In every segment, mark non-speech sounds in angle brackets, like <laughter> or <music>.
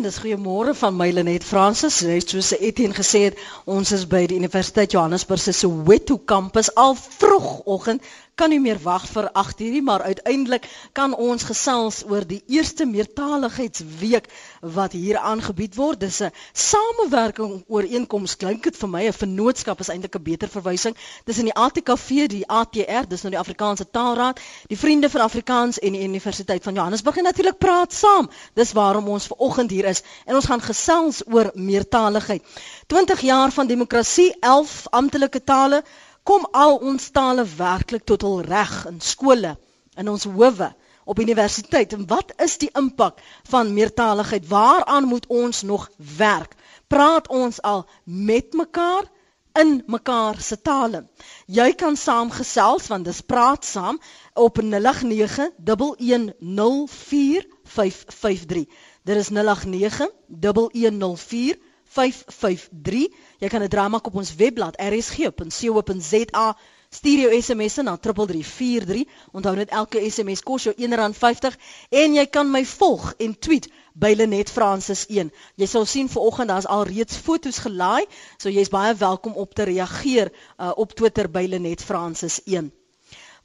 en dis goeiemôre van my Lenet Fransis. Net soos Etienne gesê het, ons is by die Universiteit Johannesburg se Soweto kampus al vroegoggend kan nie meer wag vir 8 uur maar uiteindelik kan ons gesels oor die eerste meertaligheidsweek wat hier aangebied word. Dis 'n samewerking ooreenkoms klink dit vir my 'n vennootskap is eintlik 'n beter verwysing. Dis in die ATKV, die ATR, dis nou die Afrikaanse Taalraad, die Vriende van Afrikaans en die Universiteit van Johannesburg en natuurlik praat saam. Dis waarom ons ver oggend hier is en ons gaan gesels oor meertaligheid. 20 jaar van demokrasie, 11 amptelike tale kom al ons tale werklik tot hul reg in skole, in ons howe, op universiteit en wat is die impak van meertaligheid? Waaraan moet ons nog werk? Praat ons al met mekaar in mekaar se tale. Jy kan saamgesels want dis praat saam op 0891104553. Dit is 0891104553. 553. Jy kan 'n drama op ons webblad rsg.co.za stuur jou SMS na 3343. Onthou net elke SMS kos jou R1.50 en jy kan my volg en tweet by Lenet Francis 1. Jy sal sien vanoggend daar's al reeds foto's gelaai, so jy's baie welkom op te reageer uh, op Twitter by Lenet Francis 1.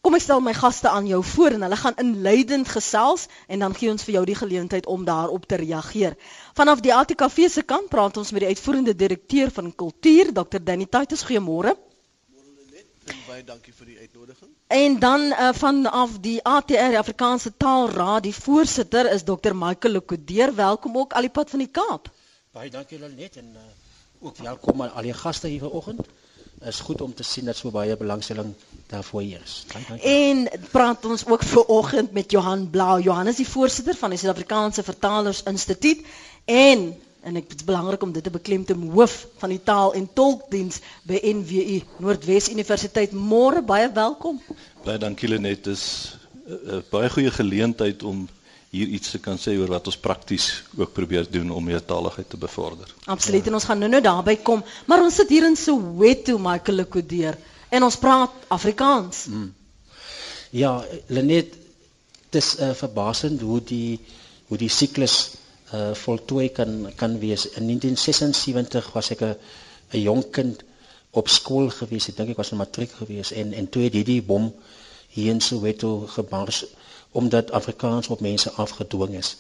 Kom ek stel my gaste aan jou voor en hulle gaan inleidend gesels en dan gee ons vir jou die geleentheid om daarop te reageer. Vanaf die ATKV se kant praat ons met die uitvoerende direkteur van kultuur, Dr. Danny Titus. Goeiemôre. Baie dankie vir die uitnodiging. En dan uh, vanaf die ATR, Afrikaanse Taalraad, die voorsitter is Dr. Michael Lekodeer. Welkom ook al die pad van die Kaap. Baie dankie Lenet en uh, ook welkom aan al die gaste hier vanoggend is goed om te sien dat so baie belangstelling daarvoor hier is. En praat ons ook ver oggend met Johan Blau. Johan is die voorsitter van die Suid-Afrikaanse Vertalers Instituut en en ek dit is belangrik om dit te beklemtoon hoof van die taal en tolkdiens by NWU Noordwes Universiteit. Môre baie welkom. Baie dankie Lenet. Dit is 'n uh, baie goeie geleentheid om hier iets te kan sê oor wat ons prakties ook probeer doen om meertaligheid te bevorder. Absoluut ja. en ons gaan nou-nou daarby kom, maar ons sit hier in Soweto, Michael Lekodeer en ons praat Afrikaans. Mm. Ja, Lenet, dit is uh, verbasend hoe die hoe die siklus uh, voltooi kan kan wees. In 1976 was ek 'n jong kind op skool gewees. Ek dink ek was in matriek gewees en en toe het hierdie bom hier in Soweto gebars omdat Afrikaans op mense afgedwing is.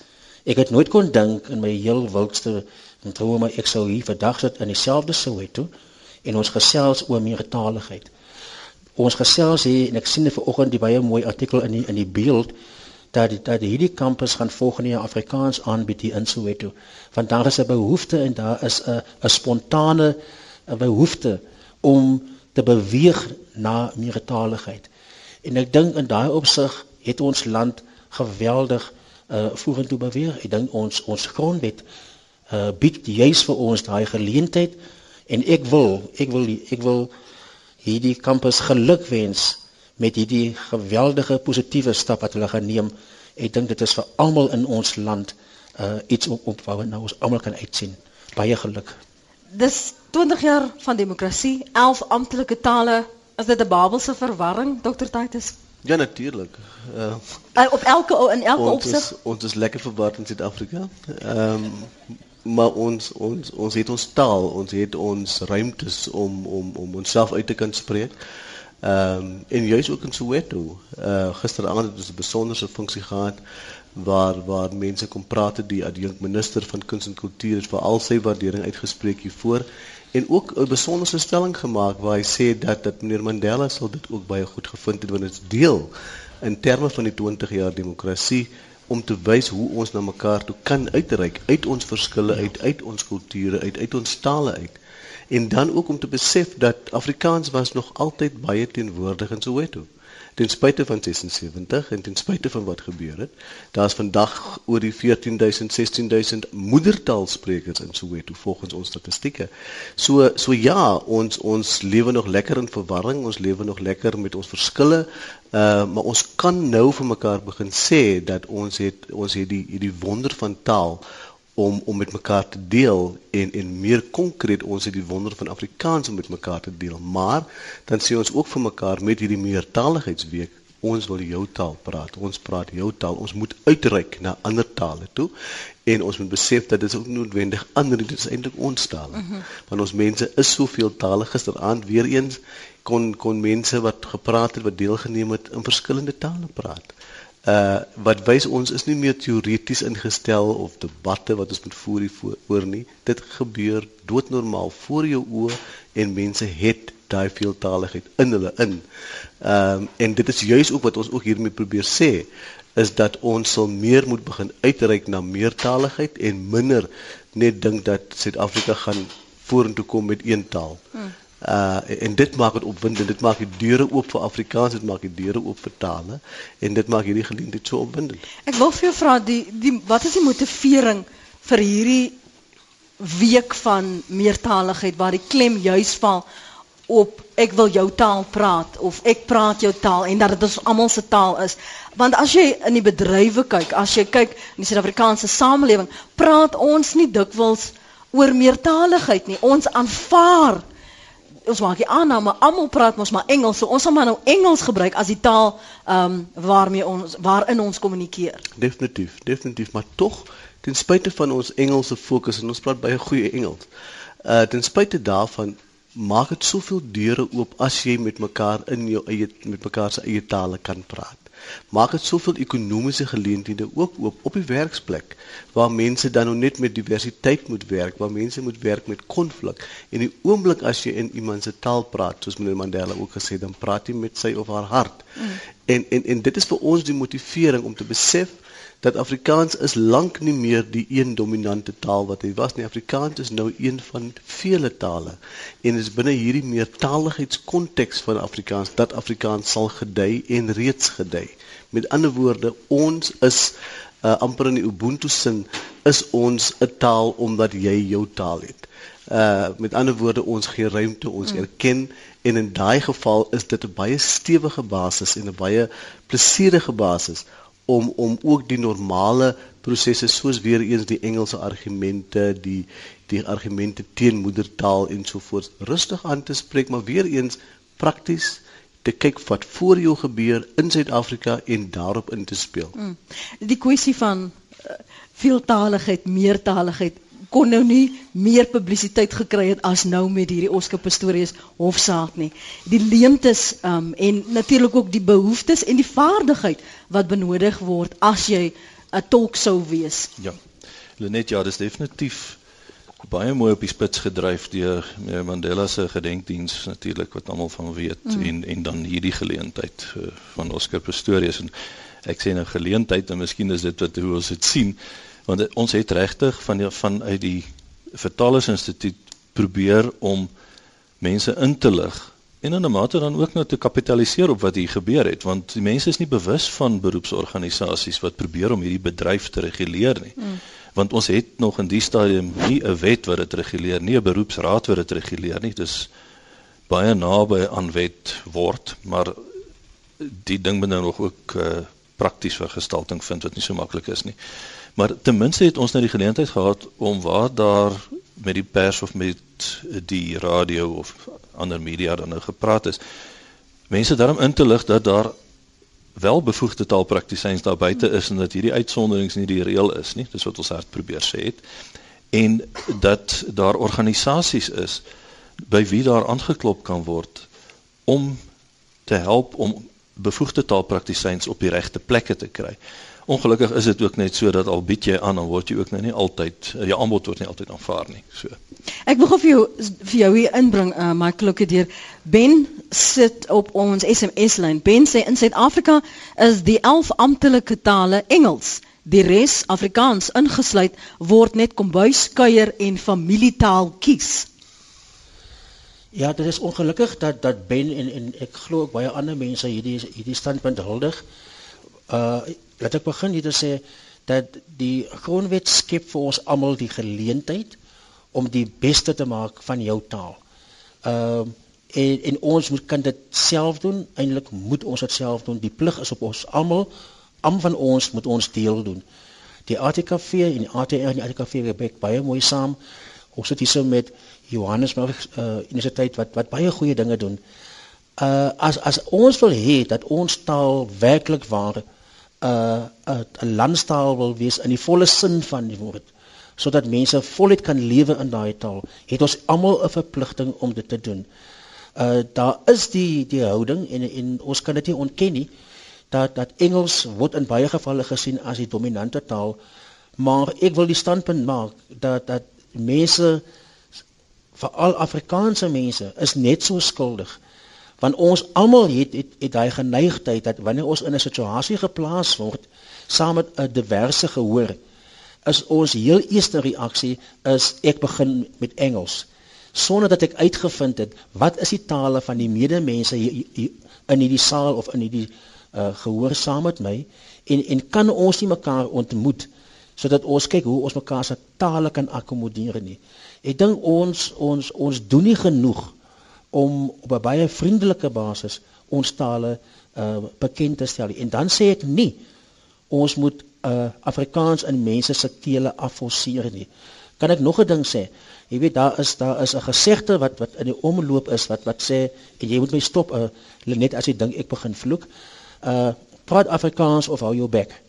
Ek het nooit kon dink in my heel wildste drome ek sou hier vandag sit in dieselfde Soweto en ons gesels oor meertaligheid. Ons gesels hier en ek sien vir oggend die baie mooi artikel in die in die beeld dat die, dat hierdie kampus gaan volgende jaar Afrikaans aanbied hier in Soweto. Want daar is 'n behoefte en daar is 'n 'n spontane 'n behoefte om te beweeg na meertaligheid. En ek dink in daai opsig het ons land geweldig uh vorentoe beweeg. Ek dink ons ons grondwet uh bied juis vir ons daai geleentheid en ek wil ek wil ek wil hierdie kampus geluk wens met hierdie geweldige positiewe stap wat hulle gaan neem. Ek dink dit is vir almal in ons land uh iets op op waar nou ons almal kan uitsien. Baie geluk. Dis 20 jaar van demokrasie, 11 amptelike tale. Is dit 'n Babelse verwarring, Dr. Titus? Ja, natuurlijk. Uh, op elke, in elke ons opzicht? Is, ons is lekker verwaard in Zuid-Afrika. Um, maar ons, ons, ons heeft ons taal, ons heeft ons ruimtes om, om, om onszelf uit te kunnen spreken. Um, en juist ook in Soweto. Uh, gisteravond het ons een bijzondere functie gehad waar, waar mensen kon praten die adjunct minister van kunst en cultuur is voor al zijn waardering uitgesprek hiervoor en ook 'n besondere stelling gemaak waar hy sê dat dat meneer Mandela sal dit ook baie goed gevind het want dit is deel in terme van die 20 jaar demokrasie om te wys hoe ons na mekaar toe kan uitreik uit ons verskille uit uit ons kulture uit uit ons tale uit. En dan ook om te besef dat Afrikaans was nog altyd baie teenwoordig in Soweto ten spyte van 76 en ten spyte van wat gebeur het. Daar's vandag oor die 14000 16000 moedertaalsprekers in Soweto volgens ons statistieke. So so ja, ons ons lewe nog lekker in verwarring, ons lewe nog lekker met ons verskille. Uh maar ons kan nou vir mekaar begin sê dat ons het ons het die hierdie wonder van taal om om met mekaar te deel en en meer konkreet ons het die wonder van Afrikaans om met mekaar te deel. Maar dan sê ons ook vir mekaar met hierdie meertaligheidsweek ons wil jou taal praat. Ons praat jou taal. Ons moet uitreik na ander tale toe en ons moet besef dat dit is ook noodwendig ander dit is eintlik ons taal. Mm -hmm. Want ons mense is soveel tale gisteraand weer eens kon kon mense wat gepraat het wat deelgeneem het in verskillende tale praat. Uh wat wys ons is nie meer teoreties ingestel of debatte wat ons moet voer hieroor nie. Dit gebeur doodnormaal voor jou oë en mense het daai veeltaaligheid in hulle in. Ehm um, en dit is juis ook wat ons ook hiermee probeer sê is dat ons sal meer moet begin uitreik na meertaligheid en minder net dink dat Suid-Afrika gaan vorentoe kom met een taal. Hmm. Uh en dit maak dit opwindend. Dit maak die deure oop vir Afrikaans, dit maak die deure oop vir tale en dit maak hierdie geleentheid so opwindend. Ek wil vir jou vra die die wat is die motivering vir hierdie week van meertaligheid waar die klem juis val op ek wil jou taal praat of ek praat jou taal en dat dit ons almal se taal is. Want as jy in die bedrywe kyk, as jy kyk in die Suid-Afrikaanse samelewing, praat ons nie dikwels oor meertaligheid nie. Ons aanvaar ons maak die aanname almal praat mos maar Engels, so ons sal maar nou Engels gebruik as die taal ehm um, waarmee ons waarin ons kommunikeer. Definitief, definitief, maar tog ten spyte van ons Engelse fokus en ons praat baie goeie Engels. Uh ten spyte daarvan maak dit soveel deure oop as jy met mekaar in jou eie met mekaar se eie tale kan praat. Maak dit soveel ekonomiese geleenthede ook oop op die werksplek waar mense dan nou net met diversiteit moet werk, waar mense moet werk met konflik. En die oomblik as jy in iemand se taal praat, soos meneer Mandela ook gesê, dan praat jy met sy of haar hart. Mm. En en en dit is vir ons die motivering om te besef dat Afrikaans is lank nie meer die een dominante taal wat hy was nie. Afrikaans is nou een van vele tale en is binne hierdie meertaligheidskonteks van Afrikaans dat Afrikaans sal gedei en reeds gedei. Met ander woorde, ons is uh, amper in die Ubuntu sin is ons 'n taal omdat jy jou taal het. Uh met ander woorde ons gee ruimte, ons mm. erken en in daai geval is dit 'n baie stewige basis en 'n baie plesierige basis om om ook die normale prosesse soos weer eens die Engelse argumente, die die argumente teen moedertaal en so voort rustig aan te spreek, maar weer eens prakties te kyk wat voor jou gebeur in Suid-Afrika en daarop in te speel. Mm. Die kwessie van uh, veeltaligheid, meertaligheid kon nou nie meer publisiteit gekry het as nou met hierdie Oscar Pistorius hofsaak nie. Die leemtes um, en natuurlik ook die behoeftes en die vaardigheid wat benodig word as jy 'n tolk sou wees. Ja. Lenet, ja, dis definitief baie mooi op die spits gedryf deur meneer Mandela se gedenkdiens natuurlik wat almal van weet mm. en en dan hierdie geleentheid uh, van Oscar Pistorius en ek sê nou geleentheid en miskien is dit wat hoe ons dit sien want ons het regtig van die, van uit die vertalersinstituut probeer om mense in te lig en in 'n mate dan ook nou te kapitaliseer op wat hier gebeur het want die mense is nie bewus van beroepsorganisasies wat probeer om hierdie bedryf te reguleer nie. Mm. Want ons het nog in die stadium nie 'n wet wat dit reguleer nie, 'n beroepsraad wat dit reguleer nie. Dis baie naby aan wet word, maar die ding moet nou nog ook uh, prakties vergestalting vind wat nie so maklik is nie. Maar ten minste het ons nou die geleentheid gehad om waar daar met die pers of met die radio of ander media dan nou gepraat is. Mense daarom in te lig dat daar wel bevoegde taalpraktisyns daar buite is en dat hierdie uitsonderings nie die reël is nie. Dis wat ons hard probeer sê het. En dat daar organisasies is by wie daar aangeklop kan word om te help om bevoegde taalpraktisyns op die regte plekke te kry. Ongelukkig is dit ook net so dat al bied jy aan dan word jy ook nou nie altyd jou aanbod word nie altyd aanvaar nie. So. Ek wil gou vir jou vir jou hier inbring uh, my klokke deur. Ben sit op ons SMS lyn. Ben sê in Suid-Afrika is die 11 amptelike tale Engels. Die res Afrikaans ingesluit word net kombuiskuier en familietaal kies. Ja, dit is ongelukkig dat dat Ben en en ek glo ook baie ander mense hierdie hierdie standpunt huldig. Uh laat ek begin hier te sê dat die grondwet skep vir ons almal die geleentheid om die beste te maak van jou taal. Ehm uh, en en ons moet kan dit self doen. Eintlik moet ons dit self doen. Die plig is op ons almal. Am van ons moet ons deel doen. Die ATKV en die ATR en die ATKV werk baie mooi saam. Ons sit hier so met Johannes maar uh, universiteit wat wat baie goeie dinge doen. Uh as as ons wil hê dat ons taal werklik waar 'n 'n landstaal wil wees in die volle sin van die woord sodat mense voluit kan lewe in daai taal, het ons almal 'n verpligting om dit te doen. Uh daar is die die houding en en ons kan dit nie ontken nie dat dat Engels word in baie gevalle gesien as die dominante taal, maar ek wil die standpunt maak dat dat mense veral Afrikaanse mense is net so skuldig want ons almal het het, het daai geneigtheid dat wanneer ons in 'n situasie geplaas word saam met 'n diverse gehoor is ons heel eerste reaksie is ek begin met Engels sonder dat ek uitgevind het wat is die tale van die medemense in hierdie saal of in hierdie uh, gehoor saam met my en en kan ons nie mekaar ontmoet sodat ons kyk hoe ons mekaar se tale kan akkommodeer nie. Ek dink ons ons ons doen nie genoeg om op 'n baie vriendelike basis ons tale uh, bekend te stel. En dan sê ek nie ons moet uh, Afrikaans in mense se kele afforceer nie. Kan ek nog 'n ding sê? Jy weet daar is daar is 'n gesegde wat wat in die omloop is wat wat sê en jy moet my stop uh, net as jy dink ek begin vloek. Uh praat Afrikaans of hou jou bek.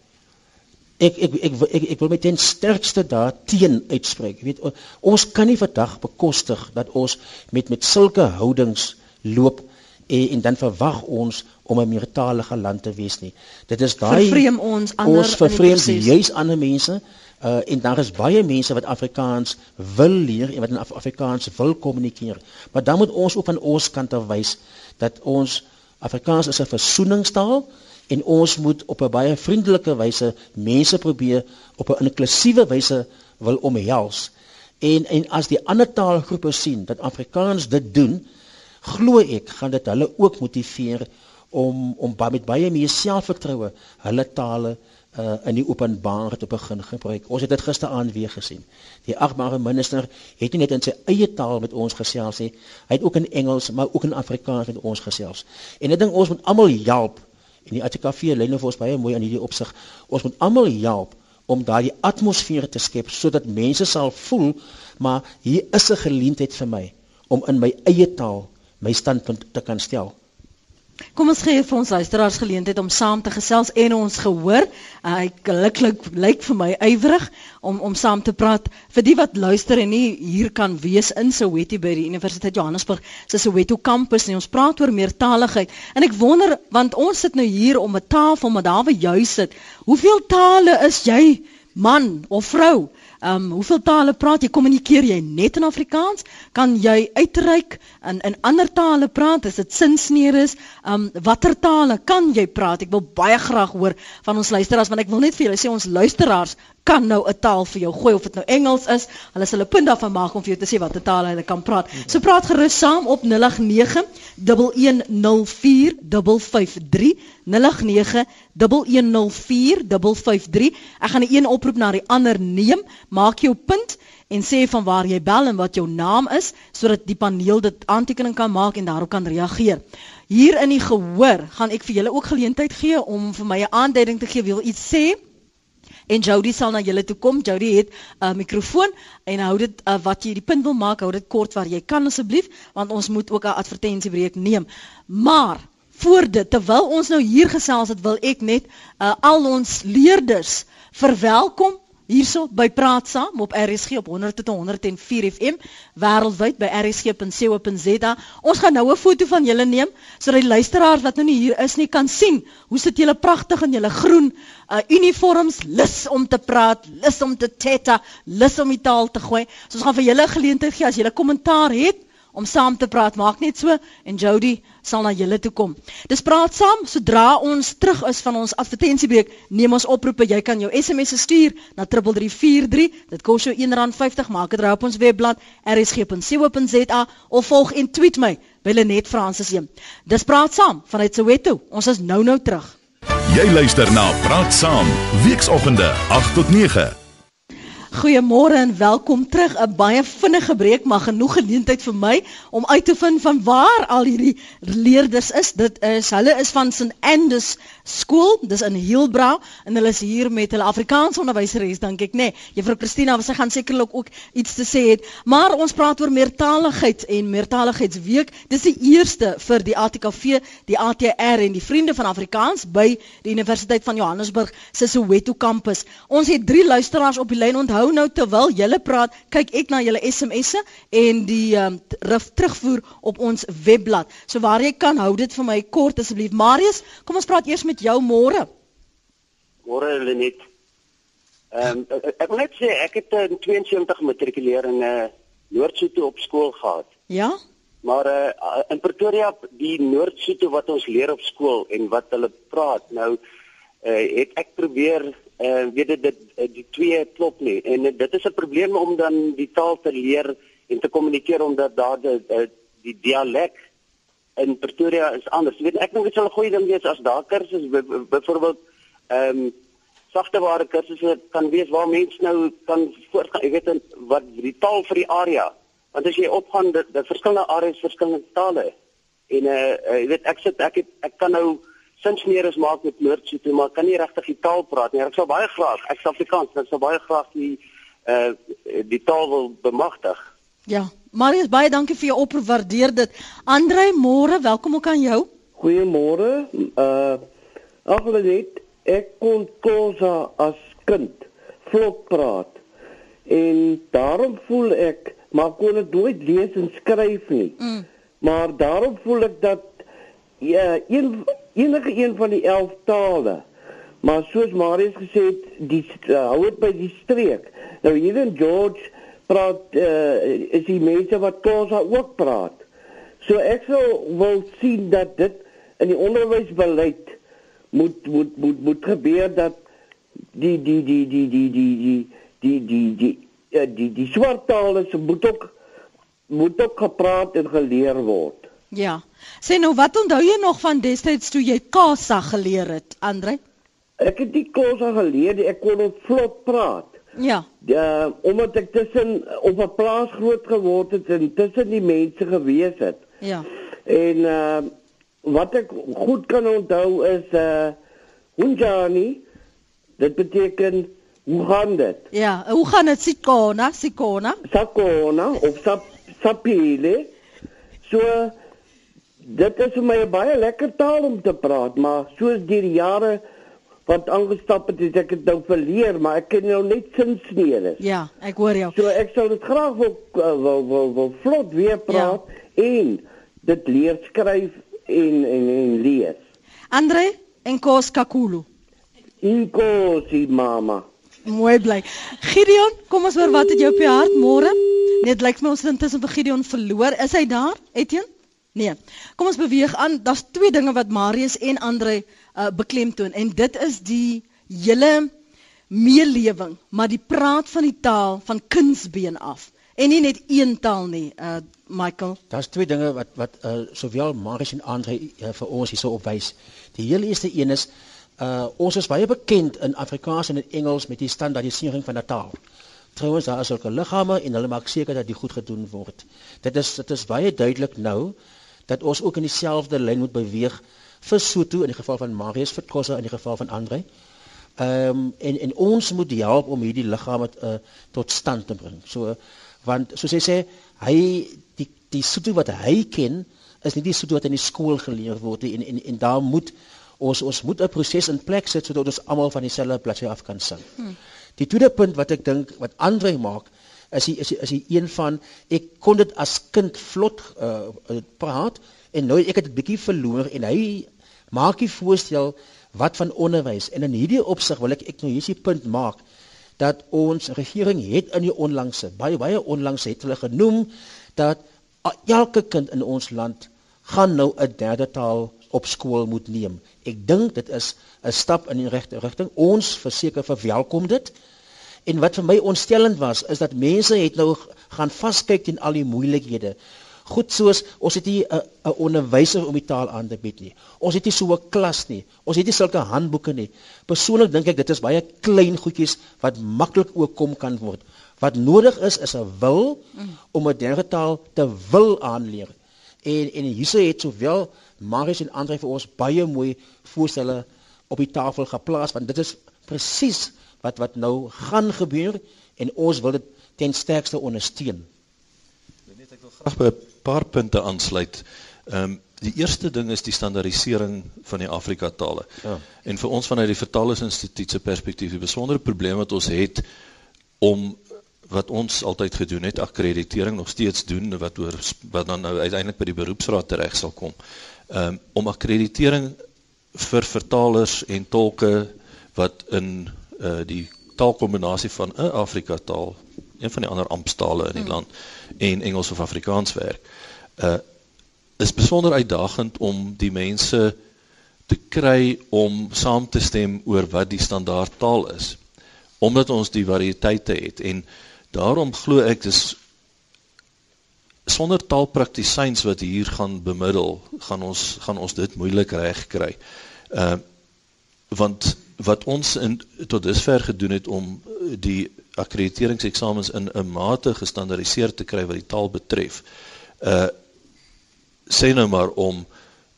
Ek ek ek ek, ek, wil met ten sterkste daar teen uitspreek. Jy weet ons kan nie vandag bekostig dat ons met met sulke houdings loop en, en dan verwag ons om 'n meertalige land te wees nie. Dit is daai vervreem ons ander ons vervreem juis ander mense uh en daar is baie mense wat Afrikaans wil leer en wat in Af Afrikaans wil kommunikeer. Maar dan moet ons op aan ons kant wys dat ons Afrikaans is 'n versoeningstaal en ons moet op 'n baie vriendelike wyse mense probeer op 'n inklusiewe wyse wil omhels. En en as die ander taalgroepe sien dat Afrikaans dit doen, glo ek gaan dit hulle ook motiveer om om met baie meer selfvertroue hulle tale uh, in die openbaar te begin gebruik. Ons het dit gisteraand weer gesien. Die agbare minister het nie net in sy eie taal met ons gesels nie, hy het ook in Engels, maar ook in Afrikaans met ons gesels. En ek dink ons moet almal help en die ATKV lê nou vir ons baie mooi aan hierdie opsig. Ons moet almal help om daardie atmosfeer te skep sodat mense sal voel maar hier is 'n geleentheid vir my om in my eie taal my standpunt te kan stel. Kom ons gee vir ons luisteraars geleentheid om saam te gesels en ons gehoor. Uh, hy gelukkig lyk vir my ywerig om om saam te praat. Vir die wat luister en nie hier kan wees in Soweto by die Universiteit Johannesburg se Soweto kampus nie. Ons praat oor meertaligheid. En ek wonder want ons sit nou hier om 'n tafel met Dawe juis sit. Hoeveel tale is jy, man of vrou? Ehm um, hoeveel tale praat jy? Kommunikeer jy net in Afrikaans? Kan jy uitreik in in ander tale praat? Is dit sinsneeres? Ehm um, watter tale kan jy praat? Ek wil baie graag hoor van ons luisteraars want ek wil net vir julle sê ons luisteraars kan nou 'n taal vir jou gooi of dit nou Engels is. Hulle sal 'n punt daarvan maak om vir jou te sê watter taal hulle kan praat. So praat gerus saam op 089 1104 553 089 1104 553. Ek gaan 'n een oproep na die ander neem. Maak jou punt en sê van waar jy bel en wat jou naam is sodat die paneel dit aantekening kan maak en daarop kan reageer. Hier in die gehoor gaan ek vir julle ook geleentheid gee om vir my 'n aanduiding te gee wie wil iets sê en Jody sal na julle toe kom. Jody het 'n uh, mikrofoon en hou dit uh, wat jy die punt wil maak, hou dit kort waar jy kan asseblief, want ons moet ook 'n advertensiebreek neem. Maar voor dit, terwyl ons nou hier gesels het, wil ek net uh, al ons leerders verwelkom hierso by Praat Saam op RSG op 100 tot 104 FM wêreldwyd by rsg.co.za. Ons gaan nou 'n foto van julle neem sodat die luisteraars wat nou nie hier is nie kan sien hoe sit julle pragtig in julle groen uh, uniforms, lus om te praat, lus om te tetta, lus om die taal te gooi. So ons gaan vir julle geleentheid gee as julle kommentaar het om saam te praat. Maak net so en Jody sal na julle toe kom. Dis praat saam sodra ons terug is van ons advertensiebreek, neem ons oproepe. Jy kan jou SMS stuur na 3343. Dit kos jou R1.50. Maak dit raai op ons webblad rsg.co.za of volg en tweet my by Lenet Francis 1. Dis praat saam vanuit Soweto. Ons is nou-nou terug. Jy luister na Praat Saam, weekoggende 8 tot 9. Goeiemôre en welkom terug. 'n Baie vinnige breek, maar genoeg geleentheid vir my om uit te vind van waar al hierdie leerders is. Dit is hulle is van St Andrews Skool, dis in Heilbra en hulle is hier met hulle Afrikaans onderwyseres, dink ek, nê. Nee, Juffrou Christina, sy gaan sekerlik ook iets te sê het. Maar ons praat oor meertaligheid en meertaligheidsweek. Dis die eerste vir die ATKV, die ATR en die Vriende van Afrikaans by die Universiteit van Johannesburg se Soweto kampus. Ons het drie luisteraars op die lyn onthou onthou nou terwyl julle praat, kyk ek na julle SMS'e en die um, terugvoer op ons webblad. So waar jy kan hou dit vir my kort asseblief. Marius, kom ons praat eers met jou môre. Môre Lenet. Ehm um, ek wil net sê ek het in 72 matrikuleer in 'n uh, Noordsoeto op skool gehad. Ja? Maar uh, in Pretoria die Noordsoeto wat ons leer op skool en wat hulle praat nou uh, het ek probeer uh, weet dit dit uh, die twee klop nie en uh, dit is 'n probleem om dan die taal te leer en te kommunikeer omdat daar die, uh, die dialek in Pretoria is anders. Weet ek dink dit sal 'n goeie ding wees as daar kursusse byvoorbeeld ehm um, sagteware kursusse kan wees waar mense nou kan voortgaan, jy weet wat die taal vir die area. Want as jy opgaan dit, dit verskillende areas verskillende tale. En uh, uh jy weet ek sit ek het, ek kan nou sinsneres maak met Noordsoeto, maar kan nie regtig die taal praat nie. Ek sou baie graag, ek is Afrikaans, ek sou baie graag die uh die taal wil bemagtig. Ja, Marius, baie dankie vir jou oproep. Waardeer dit. Andre, môre, welkom ook aan jou. Goeiemôre. Uh ag net ek kon kosa as kind vlot praat. En daarom voel ek maar kon ek nooit lees en skryf nie. Mm. Maar daarom voel ek dat ja, een enige een van die 11 tale. Maar soos Marius gesê het, die uh, hou dit by die streek. Nou hier in George praat uh, is die mense wat Khoisa ook praat. So ek sou wil sien dat dit in die onderwysbeleid moet moet moet moet gebeur dat die die die die die die die die die die die die swart tale moet ook moet ook gepraat en geleer word. Ja. Sê nou wat onthou jy nog van destyds toe jy Kasa geleer het, Andre? Ek het die Kasa geleer, ek kon dit vlot praat. Ja. Ja, omdat ek tussen op 'n plaas groot geword het en tussen die mense gewees het. Ja. En uh wat ek goed kan onthou is uh Unjani. Dit beteken hoe gaan dit? Ja, hoe gaan dit Sikona, Sikona? Sakona of Sap Sapile. So dit is vir my 'n baie lekker taal om te praat, maar soos deur die jare wat aangestap het, het ek dit nou verleer, maar ek ken nou net sinsnede. Ja, ek hoor jou. So ek sou dit graag wil wil wil, wil, wil vlot weer praat ja. en dit leer skryf en en en lees. Andre en Kos Kakulu. Inkosi mama. Mooi bly. Gideon, kom ons hoor wat het jy op jou hart môre? Net lyk my ons het intussen vir Gideon verloor. Is hy daar? Etienne? Nee. Kom ons beweeg aan. Daar's twee dinge wat Marius en Andre uh, beklemtoon en dit is die hele meelewing, maar die praat van die taal van kunsbeen af en nie net een taal nie, uh Michael. Daar's twee dinge wat wat uh sowel Marius en Andre uh, vir ons hierso opwys. Die heel eerste een is uh ons is baie bekend in Afrikaans en in Engels met die standaardisering van 'n taal. Trouwens daar is ook liggame en hulle maak seker dat dit goed gedoen word. Dit is dit is baie duidelik nou dat ons ook in dieselfde lyn moet beweeg vir Sotho in die geval van Marius vir Kossa in die geval van Andre. Ehm um, en en ons moet help om hierdie liggame uh, tot stand te bring. So want soos hy sê, hy die die Sotho wat hy ken is nie die Sotho wat in die skool geleer word nie en en en daar moet ons ons moet 'n proses in plek sit sodat ons almal van dieselfde bladsy af kan sing. Hmm. Die tweede punt wat ek dink wat Andre maak is hy is hy is hy een van ek kon dit as kind vlot uh, praat en nou ek het dit bietjie verloor en hy maak die voorstel wat van onderwys en in hierdie opsig wil ek ek nou hierdie punt maak dat ons regering het in die onlangse baie baie onlangs het hulle genoem dat elke kind in ons land gaan nou 'n derde taal op skool moet neem. Ek dink dit is 'n stap in die regte rigting. Ons verseker verwelkom dit. En wat vir my ontstellend was, is dat mense het nou gaan vaskyk teen al die moeilikhede. Goed soos ons het nie 'n 'n onderwyser om die taal aan te bied nie. Ons het nie so 'n klas nie. Ons het nie sulke handboeke nie. Persoonlik dink ek dit is baie klein goedjies wat maklik oorkom kan word. Wat nodig is is 'n wil om 'n derde taal te wil aanleer. En en hierso het sowel Marius en Andre vir ons baie mooi voorstelle op die tafel geplaas want dit is presies wat wat nou gaan gebeur en ons wil dit ten sterkste ondersteun. Net ek wil graag by 'n paar punte aansluit. Ehm um, die eerste ding is die standaardisering van die Afrika tale. Ja. En vir ons vanuit die Vertalingsinstituut se perspektief, die besondere probleem wat ons het om wat ons altyd gedoen het, akkreditering nog steeds doen wat oor wat dan nou uiteindelik by die beroepsraad tereg sal kom. Ehm um, om akkreditering vir vertalers en tolke wat in uh, die taalkombinasie van 'n Afrika taal, een van die ander amptstale in die hmm. land en Engels of Afrikaans werk. Uh is besonder uitdagend om die mense te kry om saam te stem oor wat die standaard taal is omdat ons die variëteite het en daarom glo ek dis sonder taalpraktisyns wat hier gaan bemiddel gaan ons gaan ons dit moeilik reg kry. Uh want wat ons in tot dusver gedoen het om die akkrediteringseksamens in 'n mate gestandaardiseer te kry wat die taal betref. Uh sê nou maar om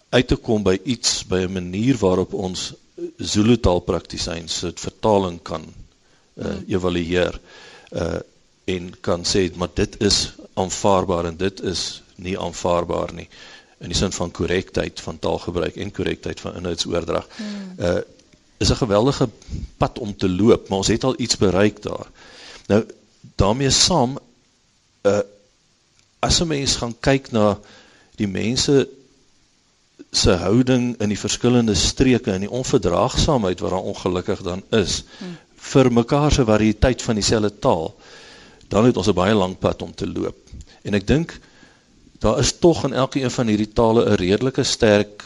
uit te kom by iets by 'n manier waarop ons Zulu taalpraktisyns se vertaling kan uh hmm. evalueer uh en kan sê maar dit is aanvaarbaar en dit is nie aanvaarbaar nie in die sin van korrektheid van taalgebruik en korrektheid van inhoudsoordrag. Hmm. Uh is 'n geweldige pad om te loop, maar ons het al iets bereik daar. Nou daarmee saam uh as 'n mens gaan kyk na die mense se houding in die verskillende streke en die onverdraagsaamheid wat daar ongelukkig dan is hmm. vir mekaar se variëteit van dieselfde taal, dan het ons 'n baie lang pad om te loop. En ek dink daar is tog in elke een van hierdie tale 'n redelike sterk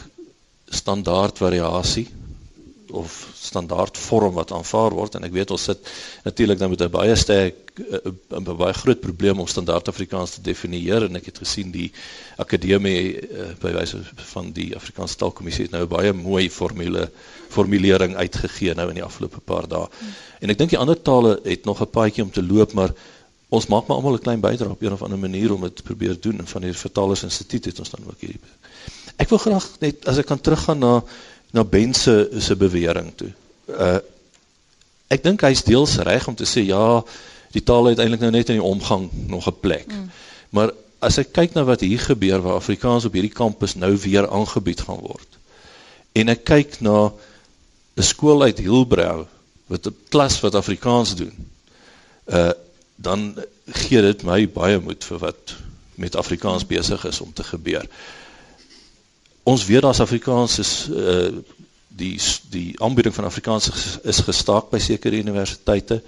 standaard variasie of standaard vorm wat aanvaar word. En ek weet ons sit natuurlik dan met 'n baie sterk eh, 'n baie groot probleem om standaard Afrikaans te definieer. En ek het gesien die akademie uh, by wyse van die Afrikaanse taalkommissie het nou 'n baie mooi formule formulering uitgegee nou in die afgelope paar dae. En ek dink die ander tale het nog 'n paadjie om te loop maar ons maak maar almal 'n klein bydrae op een of ander manier om dit te probeer doen. En van die vertalers instituut het ons dan ook hierdie Ek wil graag net as ek kan teruggaan na na Ben se bewering toe. Uh ek dink hy's deels reg om te sê ja, die taal het eintlik nou net in die omgang nog 'n plek. Mm. Maar as ek kyk na wat hier gebeur waar Afrikaans op hierdie kampus nou weer aangebied gaan word. En ek kyk na 'n skool uit Hilbrow wat 'n klas wat Afrikaans doen. Uh dan gee dit my baie moed vir wat met Afrikaans besig is om te gebeur ons weet daar's Afrikaans is uh die die aanbieding van Afrikaans is gestaak by sekere universiteite.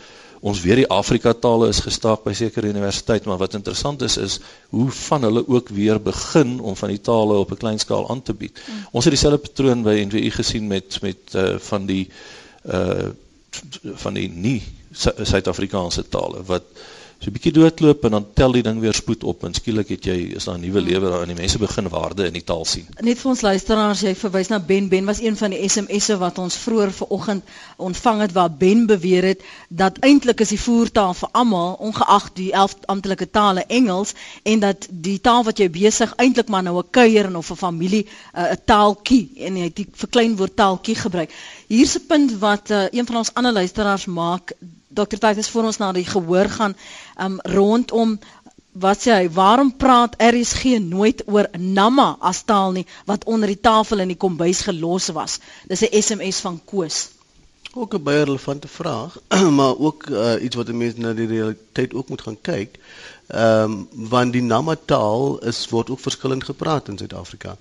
Ons weet die Afrika tale is gestaak by sekere universiteite, maar wat interessant is is hoe van hulle ook weer begin om van die tale op 'n klein skaal aan te bied. Mm. Ons het dieselfde patroon by NWU gesien met met uh van die uh van die nie Suid-Afrikaanse tale wat so 'n bietjie doodloop en dan tel die ding weer spoed op en skielik het jy is daar 'n nuwe lewe daar en die mense begin waarde in die taal sien. Net vir ons luisteraars, jy verwys na Ben. Ben was een van die SMS'e wat ons vroeër vanoggend ontvang het waar Ben beweer het dat eintlik is die voertaal vir almal ongeag die 11 amptelike tale Engels en dat die taal wat jy besig eintlik maar nou 'n kuier of 'n familie uh, 'n taaltjie en jy het die verkleinwoord taaltjie gebruik. Hier's 'n punt wat uh, een van ons ander luisteraars maak Dr. Titus voor ons na die gehoor gaan um, rondom wat sê hy waarom praat RSG nooit oor Nama as taal nie wat onder die tafel in die kombuis gelos was. Dis 'n SMS van Koos. Ook 'n baie relevante vraag, <clears throat> maar ook uh, iets wat mense na die realiteit ook moet gaan kyk. Ehm um, want die Nama taal is word ook verskillend gepraat in Suid-Afrika.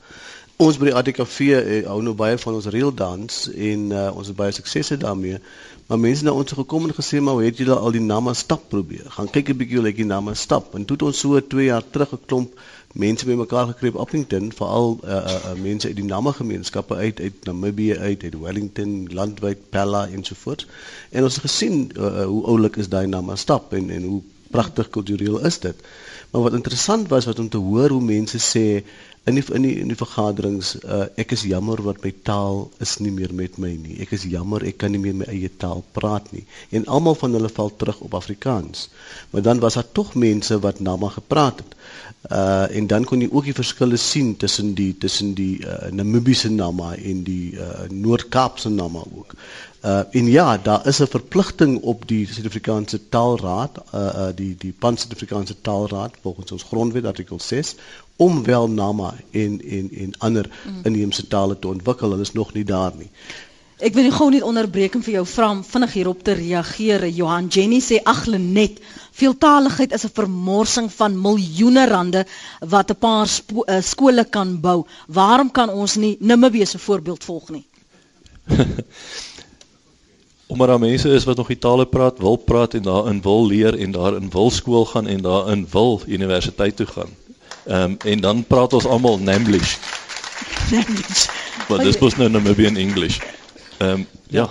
Ons by die ATKV eh, hou nou baie van ons reel dans en uh, ons het baie suksese daarmee. Maar mense na ons gekom en gesê maar het julle al die nama stap probeer? Gaan kyk 'n bietjie hoe lyk die nama stap. En toe het ons so 2 jaar terug 'n klomp mense bymekaar gekry op Appington, veral uh, uh, uh, mense uit die nama gemeenskappe uit uit Namibië uit, uit Wellington, landwyd Pella en so voort. En ons het gesien uh, hoe oulik is daai nama stap en en hoe pragtig kultureel is dit. Maar wat interessant was wat om te hoor hoe mense sê in die in die in die vergaderings uh, ek is jammer wat my taal is nie meer met my nie. Ek is jammer ek kan nie meer my eie taal praat nie. En almal van hulle val terug op Afrikaans. Maar dan was daar tog mense wat Nama gepraat het. Uh en dan kon jy ook die verskille sien tussen die tussen die uh, Namibiese Nama en die uh, Noord-Kaapse Nama ook. Uh en ja, daar is 'n verpligting op die Suid-Afrikaanse Taalraad, uh, uh die die Pan-Suid-Afrikaanse Taalraad volgens ons grondwet artikel 6 om wel Nama en en en ander mm. inheemse tale te ontwikkel. Hulle is nog nie daar nie. Ek wil nie gou net onderbreek om vir jou vra om vinnig hierop te reageer. Johan Jenny sê ag Lenet, veeltaligheid is 'n vermorsing van miljoene rande wat 'n paar uh, skole kan bou. Waarom kan ons nie Namibië se voorbeeld volg nie? <laughs> Omdat daar mense is wat nog die tale praat, wil praat en daarin wil leer en daarin wil skool gaan en daarin wil universiteit toe gaan. Um, en dan praat ons almal Namblish. Namblish. Maar dis mos nou Namibian English. Ehm um, ja.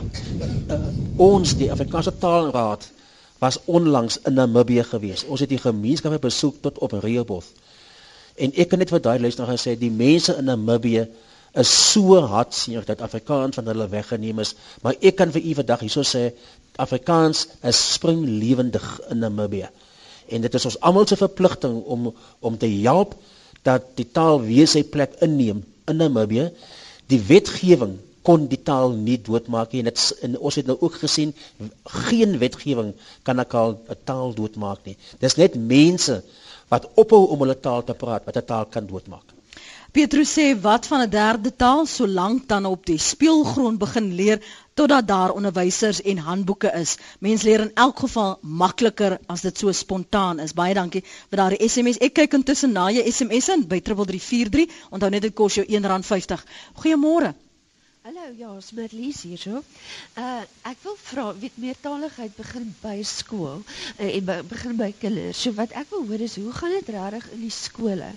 Uh, ons die Afrikaanse Taalraad was onlangs in Namibië gewees. Ons het die gemeenskappe besoek tot op Rehoboth. En ek kan net vir daai luisteraar gesê die mense in Namibië is so hartseer dat Afrikaans van hulle weggeneem is, maar ek kan vir u vandag hierso sê Afrikaans is springlewendig in Namibië. En dit is ons almal se verpligting om om te help dat die taal weer sy plek inneem in Namibië. Die wetgewing kon die taal nie doodmaak nie en dit en ons het nou ook gesien geen wetgewing kan 'n taal doodmaak nie. Dis net mense wat ophou om hulle taal te praat wat 'n taal kan doodmaak. Petrus sê wat van 'n derde taal solank dan op die speelgrond begin leer totdat daar onderwysers en handboeke is. Mense leer in elk geval makliker as dit so spontaan is. Baie dankie vir daardie SMS. Ek kyk intussen na jou SMS in by 3343. Onthou net dit kos jou R1.50. Goeiemôre. Hallo, ja, ons moet lees hier so. Uh ek wil vra, weet meertaligheid begin by skool uh, en be, begin by kinders. So wat ek wil hoor is hoe gaan dit regtig in die skole?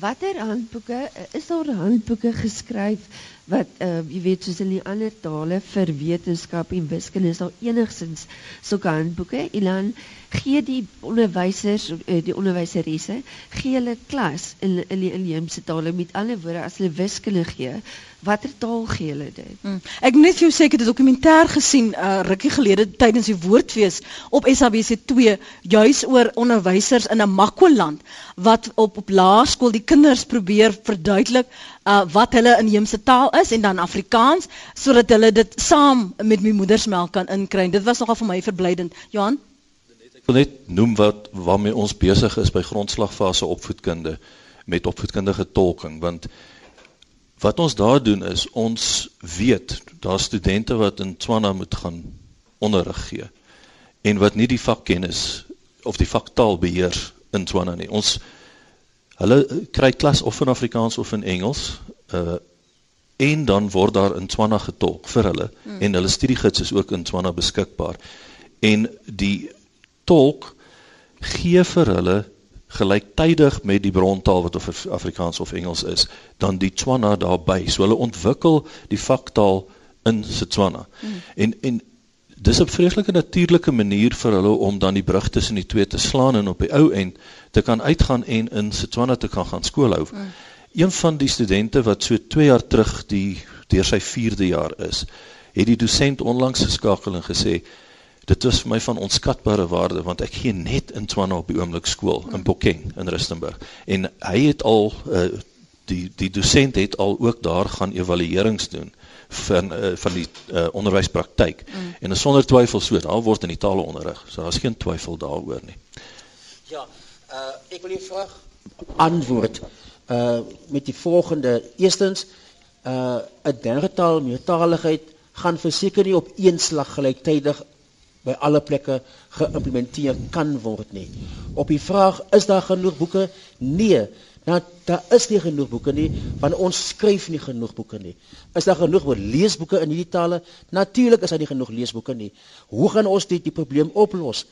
Watter handboeke uh, is daar handboeke geskryf wat uh jy weet soos in die ander tale vir wetenskap en wiskunde is daar enigsins sulke handboeke en dan gee die onderwysers uh, die onderwyseresse gee hulle klas in in die inheemse tale met ander woorde as hulle wiskunde gee watter taal gee hulle dit? Hmm. Ek net vir jou sê ek het 'n dokumentêr gesien uh rukkie gelede tydens die woordfees op SABC2 juis oor onderwysers in 'n Makwaland wat op op laerskool die kinders probeer verduidelik uh wat hulle inheemse taal is en dan Afrikaans sodat hulle dit saam met my moedersmelk kan inkry. Dit was nogal vir my verblydend. Johan wil net noem wat waarmee ons besig is by grondslagfase opvoedkunde met opvoedkundige tolking want Wat ons daar doen is ons weet daar studente wat in Tswana moet gaan onderrig gee en wat nie die vakkennis of die vaktaal beheer in Tswana nie. Ons hulle kry klas of in Afrikaans of in Engels uh en dan word daar in Tswana getolk vir hulle hmm. en hulle studiegids is ook in Tswana beskikbaar. En die tolk gee vir hulle gelyktydig met die brontaal wat of Afrikaans of Engels is, dan die Tswana daarbey. So hulle ontwikkel die vaktaal in Setswana. Mm. En en dis 'n vreeslike natuurlike manier vir hulle om dan die brug tussen die twee te slaan en op die ou end te kan uitgaan en in Setswana te kan gaan skoolhou. Mm. Een van die studente wat so 2 jaar terug die deur sy 4de jaar is, het die dosent onlangs geskakel en gesê dit was vir my van onskatbare waarde want ek gee net in Tswana op die oomblik skool in Bokeng in Rustenburg. En hy het al uh, die die dosent het al ook daar gaan evaluerings doen van uh, van die uh, onderwyspraktyk mm. en sonder twyfel so daar word in die tale onderrig so daar's geen twyfel daaroor nie. Ja uh, ek wil jou vraag antwoord uh, met die volgende. Eerstens 'n uh, derde taal meertaligheid gaan verseker nie op een slag gelyktydig by alle plekke geïmplementeer kan word nie. Op die vraag is daar genoeg boeke? Nee, nou daar is nie genoeg boeke nie want ons skryf nie genoeg boeke nie. Is daar genoeg leesboeke in hierdie tale? Natuurlik is daar nie genoeg leesboeke nie. Hoe gaan ons dit die probleem oplos?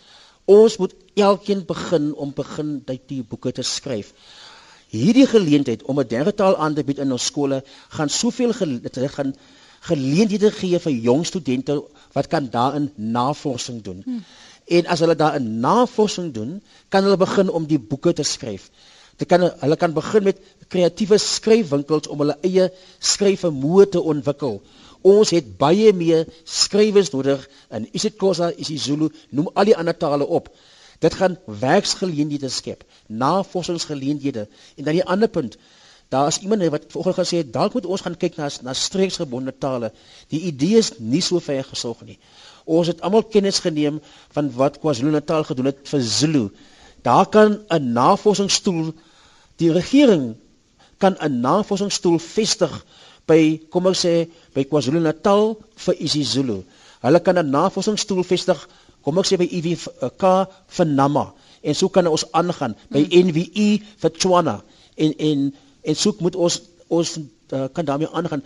Ons moet elkeen begin om begin dit die boeke te skryf. Hierdie geleentheid om 'n derde taal aan te bied in ons skole gaan soveel gaan geleenthede gee vir jong studente wat kan daarin navorsing doen. Hmm. En as hulle daar 'n navorsing doen, kan hulle begin om die boeke te skryf. Dit kan hulle kan begin met kreatiewe skryfwinkels om hulle eie skryfvermoë te ontwikkel. Ons het baie meer skrywers nodig in isiXhosa, isiZulu, noem al die ander tale op. Dit gaan werksgeleenthede skep, navorsingsgeleenthede. En dan die ander punt, daar is iemand wat vanoggend gesê het dalk moet ons gaan kyk na na streeksgebonde tale. Die idee is nie so ver gesog nie. Ons het almal kennis geneem van wat KwaZulu-Natal gedoen het vir Zulu. Daar kan 'n navorsingsstoel die regering kan 'n navorsingsstoel vestig by kom ek sê by KwaZulu-Natal vir isiZulu. Hulle kan 'n navorsingsstoel vestig kom ek sê by IWK vir Nama en so kan ons aangaan by NWI vir Tswana en en en soek moet ons ons uh, kan daarmee aangaan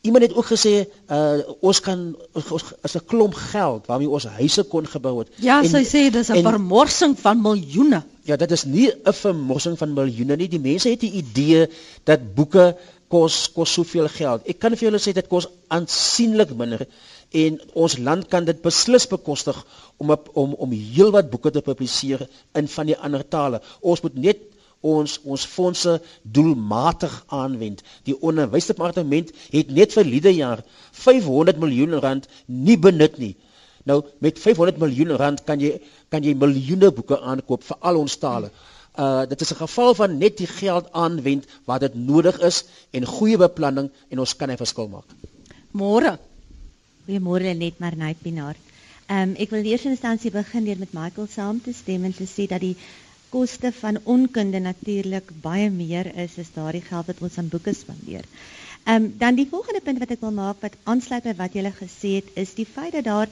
iemand het ook gesê uh, ons kan ons as 'n klomp geld waarmee ons huise kon gebou het. Ja, en, sy sê dis 'n vermorsing van miljoene. Ja, dit is nie 'n vermorsing van miljoene nie. Die mense het die idee dat boeke kos kos soveel geld. Ek kan vir julle sê dit kos aansienlik minder en ons land kan dit beslis bekostig om om om heelwat boeke te publiseer in van die ander tale. Ons moet net ons ons fondse doelmatig aanwend. Die onderwysdepartement het net vir liede jaar 500 miljoen rand nie benut nie. Nou met 500 miljoen rand kan jy kan jy miljoene boeke aankoop vir al ons tale. Uh dit is 'n geval van net die geld aanwend wat dit nodig is en goeie beplanning en ons kan 'n verskil maak. Môre. Goeiemôre net maar net Pinaar. Ehm um, ek wil eers in instansie begin deur met Michael saam te stem en te sê dat die koste van onkunde natuurlik baie meer is as daardie geld wat ons aan boeke spandeer. Ehm um, dan die volgende punt wat ek wil maak wat aansluit by wat jy gesê het is die feit dat daar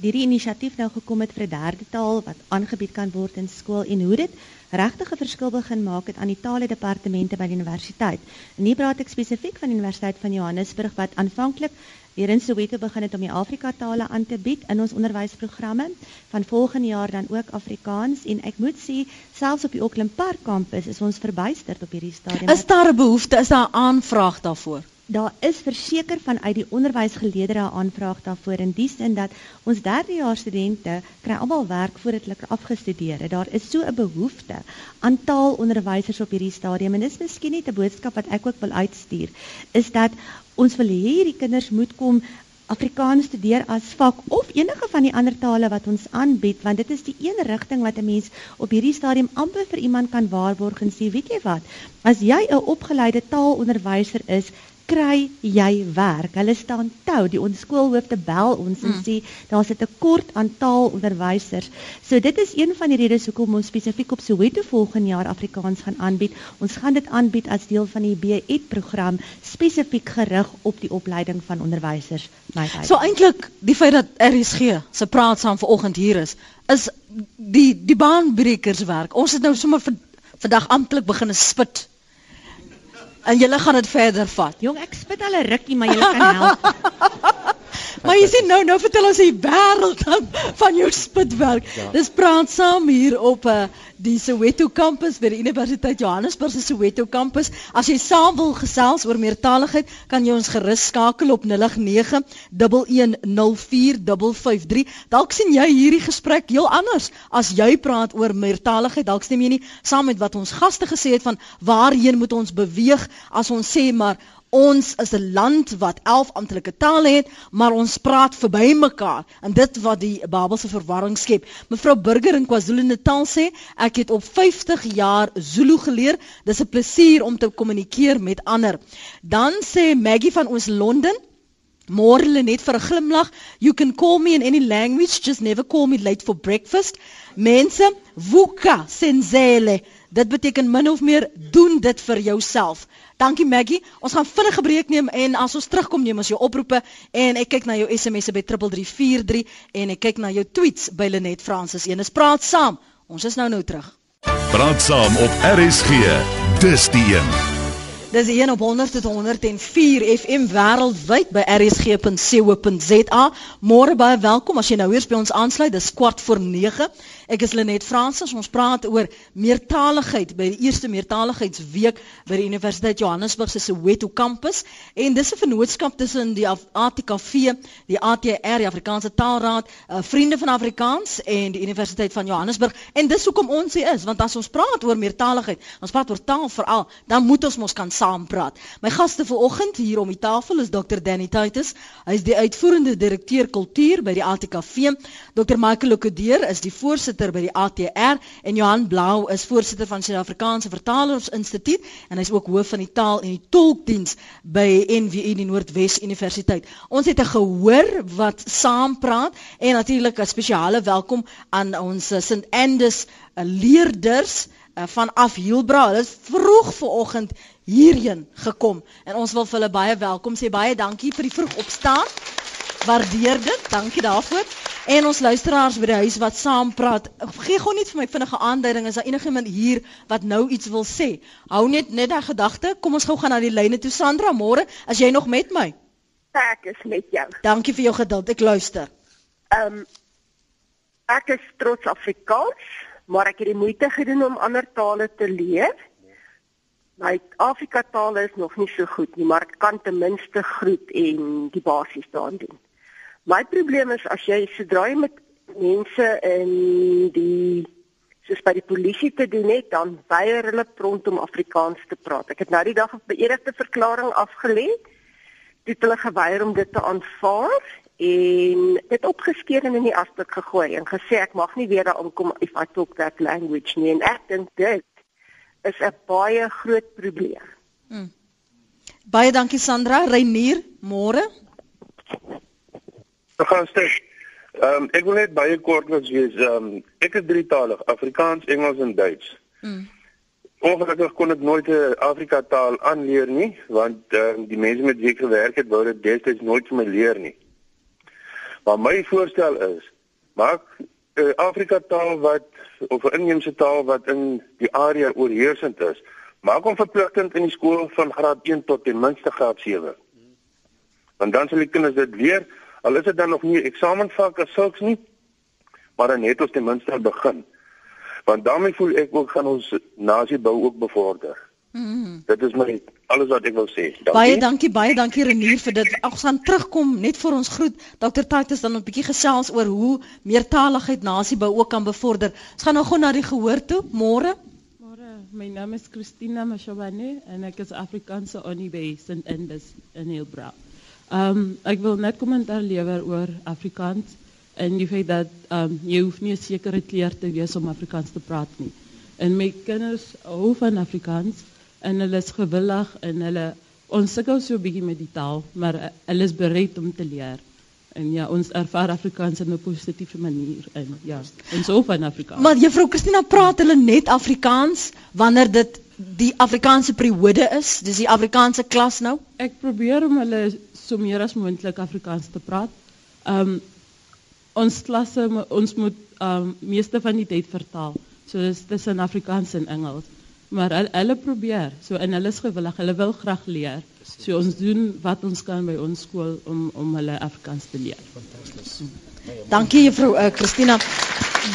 hierdie inisiatief nou gekom het vir 'n derde taal wat aangebied kan word in skool en hoe dit regtig 'n verskil begin maak het aan die tale departemente by die universiteit. En hier praat ek spesifiek van die Universiteit van Johannesburg wat aanvanklik Hier in Soweto begin het om die Afrika tale aan te bied in ons onderwysprogramme. Van volgende jaar dan ook Afrikaans en ek moet sê selfs op die Auckland Park kampus is ons verbuisterd op hierdie stadium. Is daar 'n behoefte, is daar 'n aanvraag daarvoor? Daar is verseker vanuit die onderwysgeleerders 'n aanvraag daarvoor in die sin dat ons derdejaars studente kry almal werk voordat hulle afgestudeer het. Daar is so 'n behoefte aan taalonderwysers op hierdie stadium en dis miskien net 'n boodskap wat ek ook wil uitstuur is dat ons wil hê hierdie kinders moet kom Afrikaans studeer as vak of enige van die ander tale wat ons aanbied want dit is die een rigting wat 'n mens op hierdie stadium amper vir iemand kan waarborg en sê weet jy wat as jy 'n opgeleide taalonderwyser is kry jy werk. Hulle staan tou. Die ons skoolhoofde bel ons en mm. sê daar's 'n tekort aan taalonderwysers. So dit is een van die redes hoekom ons spesifiek op Soweto volgende jaar Afrikaans gaan aanbied. Ons gaan dit aanbied as deel van die BEd program spesifiek gerig op die opleiding van onderwysers. So eintlik die feit dat RSG se praat saam vanoggend hier is, is die die baanbrekers werk. Ons het nou sommer vir vandag amptelik begin spit en julle gaan dit verder vat. Jong, ek spit al 'n rukkie, maar julle kan help. <laughs> maar jy sien nou nou vertel ons die wêreld van jou spitwerk. Ja. Dis praat saam hier op 'n uh, eh, die Soweto kampus by die Universiteit Johannesburg se Soweto kampus. As jy saam wil gesels oor meertaligheid, kan jy ons gerus skakel op 0891104553. Dalk sien jy hierdie gesprek heel anders as jy praat oor meertaligheid. Dalk stem jy nie saam met wat ons gaste gesê het van waarheen moet ons beweeg as ons sê maar Ons is 'n land wat 11 amptelike tale het, maar ons praat verby mekaar en dit wat die Babelse verwarring skep. Mevrou Burger in KwaZulu-Natal sê, ek het op 50 jaar Zulu geleer. Dis 'n plesier om te kommunikeer met ander. Dan sê Maggie van ons Londen, môre net vir 'n glimlag, you can call me in any language, just never call me late for breakfast. Mense, vuka senzele. Dit beteken min of meer doen dit vir jouself. Dankie Maggie. Ons gaan vinnig 'n breek neem en as ons terugkom neem ons jou oproepe en ek kyk na jou SMS'e by 3343 en ek kyk na jou tweets by Lenet Francis. Een is praat saam. Ons is nou nou terug. Praat saam op RSG. Dis die een. Dis een op 100 tot 104 FM wêreldwyd by rsg.co.za. Môre baie welkom as jy nou weer by ons aansluit. Dis kwart voor 9. Ek is Lenet Fransis. Ons praat oor meertaligheid by die eerste meertaligheidsweek by die Universiteit Johannesburg se Soweto kampus en dis 'n vennootskap tussen die ATKV, die ATR, die Afrikaanse Taalraad, uh, Vriende van Afrikaans en die Universiteit van Johannesburg. En dis hoekom ons hier is, want as ons praat oor meertaligheid, ons praat oor taal veral, dan moet ons mos kan saam praat. My gaste vanoggend hier om die tafel is Dr. Danny Titus. Hy is die uitvoerende direkteur kultuur by die ATKV. Dr. Michael Lokudeer is die voorsitter voorsitter by die ATR en Johan Blau is voorsitter van Suid-Afrikaanse Vertalers Instituut en hy's ook hoof van die taal en die tolkdiens by NWU die Noordwes Universiteit. Ons het 'n gehoor wat saam praat en natuurlik 'n spesiale welkom aan ons St. Andes eh, leerders eh, van af Hielbra. Hulle het vroeg vanoggend hierheen gekom en ons wil vir hulle baie welkom sê. Baie dankie vir die vroeg opstaan. Waardeer dit. Dankie daarvoor. En ons luisteraars by die huis wat saam praat, gee gou net vir my vinnige aanduiding as daar enigiemand hier wat nou iets wil sê. Hou net net daai gedagte. Kom ons gou gaan na die lyne toe. Sandra, môre, as jy nog met my? Ek is met jou. Dankie vir jou geduld. Ek luister. Ehm um, ek is trots Afrikaans, maar ek het die moeite gedoen om ander tale te leer. My Afrika tale is nog nie so goed nie, maar ek kan ten minste groet en die basies daarin doen. My probleem is as jy sodra jy met mense in die soos by die polisie te doen het, dan weier hulle prompt om Afrikaans te praat. Ek het nou die dag 'n beëdigde verklaring afgelê. Dit hulle geweier om dit te aanvaar en dit opgeskeur en in die asblik gegooi en gesê ek mag nie weer daar aankom if I talk that language nie. En ek dink dit is 'n baie groot probleem. Hmm. Baie dankie Sandra, Reinier, môre. Ek gaan sê, ehm um, ek wil net baie kort wat wees. Ehm um, ek is drietalig, Afrikaans, Engels en Duits. Mm. Ongelukkig kon ek nooit 'n Afrika taal aanleer nie, want ehm um, die mense met wie ek gewerk het, wou dit destyds nooit vir my leer nie. Maar my voorstel is, maak 'n uh, Afrika taal wat of 'n inheemse taal wat in die area oorheersend is, maak hom verpligtend in die skool van graad 1 tot ten minste graad 7. Want dan sal die kinders dit leer Al is dit dan nog nie eksamenvak as sulks nie, maar dan het ons ten minste begin. Want daarmee voel ek ook gaan ons nasie bou ook bevorder. Mm. Dit is my alles wat ek wil sê. Dankie. Baie dankie, baie dankie Renier vir dit. Ek gaan terugkom net vir ons groet. Dr. Titus dan 'n bietjie gesels oor hoe meertaligheid nasie bou ook kan bevorder. Ons gaan nou gou na die gehoor toe. Môre. Môre. My naam is Christina Mashobane en ek is Afrikaanse Onibe St. Andes in Hillbrow. Um, ek wil net kommentaar lewer oor Afrikaans en die feit dat um, jy hoef nie 'n sekere kleur te wees om Afrikaans te praat nie. En my kinders hou van Afrikaans en hulle is gewillig en hulle ons sukkel so 'n bietjie met die taal, maar uh, hulle is bereid om te leer. En ja, ons ervaar Afrikaans in 'n positiewe manier en ja, ons hou van Afrikaans. Maar juffrou Christina praat hulle net Afrikaans wanneer dit die Afrikaanse periode is, dis die Afrikaanse klas nou? Ek probeer om hulle so meer as moontlik Afrikaans te praat. Um ons klasse ons moet um meeste van die tyd vertaal. So dis tussen Afrikaans en Engels. Maar hulle probeer. So en hulle is gewillig. Hulle wil graag leer. So ons doen wat ons kan by ons skool om om hulle Afrikaans te leer. Fantasties. Dankie juffrou uh, Christina.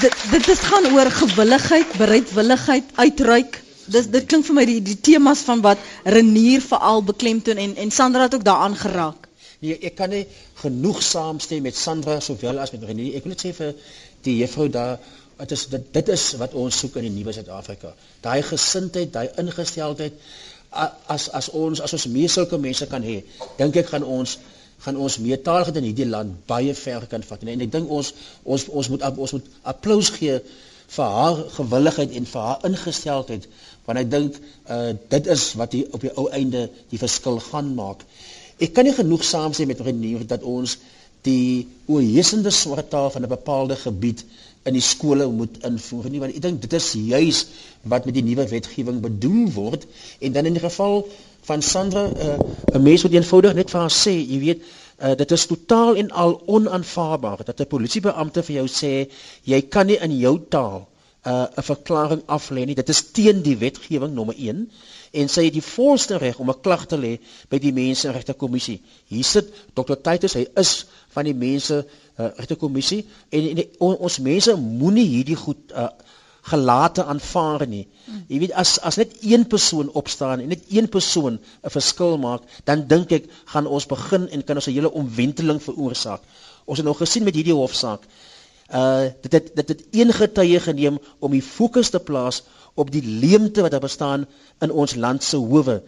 Dit dit is gaan oor gewilligheid, bereidwilligheid, uitreik dis dit klink vir my die die temas van wat Renier veral beklemtoon en en Sandra het ook daaraan geraak. Nee, ek kan nie genoeg saamstem met Sandra sowel as met Renier. Ek wil net sê vir die juffrou daar dit is dit, dit is wat ons soek in die nuwe Suid-Afrika. Daai gesindheid, daai ingesteldheid as as ons as ons meer sulke mense kan hê, dink ek gaan ons gaan ons meetaaligheid in hierdie land baie ver kan vat. En ek dink ons ons ons moet ons moet applous gee vir haar gewilligheid en vir haar ingesteldheid want ek dink uh, dit is wat hier op die ou einde die verskil gaan maak. Ek kan nie genoeg saamstem met Renier dat ons die oorheersende swart taal van 'n bepaalde gebied in die skole moet invoer nie want ek dink dit is juis wat met die nuwe wetgewing bedoel word en dan in die geval van Sandra uh, 'n mens moet eenvoudig net vir haar sê jy weet uh, dit is totaal en al onaanvaarbaar dat 'n polisiebeampte vir jou sê jy kan nie in jou taal 'n uh, verklaring af lê nie. Dit is teen die wetgewing nommer 1 en sy het die volste reg om 'n klag te lê by die Menseregte Kommissie. Hier sit Dr. Titus, hy is van die Mense uh, Regte Kommissie en, en die, on, ons mense moenie hierdie goed uh, gelate aanvaar nie. Jy weet as as net een persoon opstaan en net een persoon 'n verskil maak, dan dink ek gaan ons begin en kan ons 'n hele omwenteling veroorsaak. Ons het nou gesien met hierdie hofsaak. Uh dit het dit het een getuie geneem om die fokus te plaas op die leemte wat daar bestaan in ons land se howe.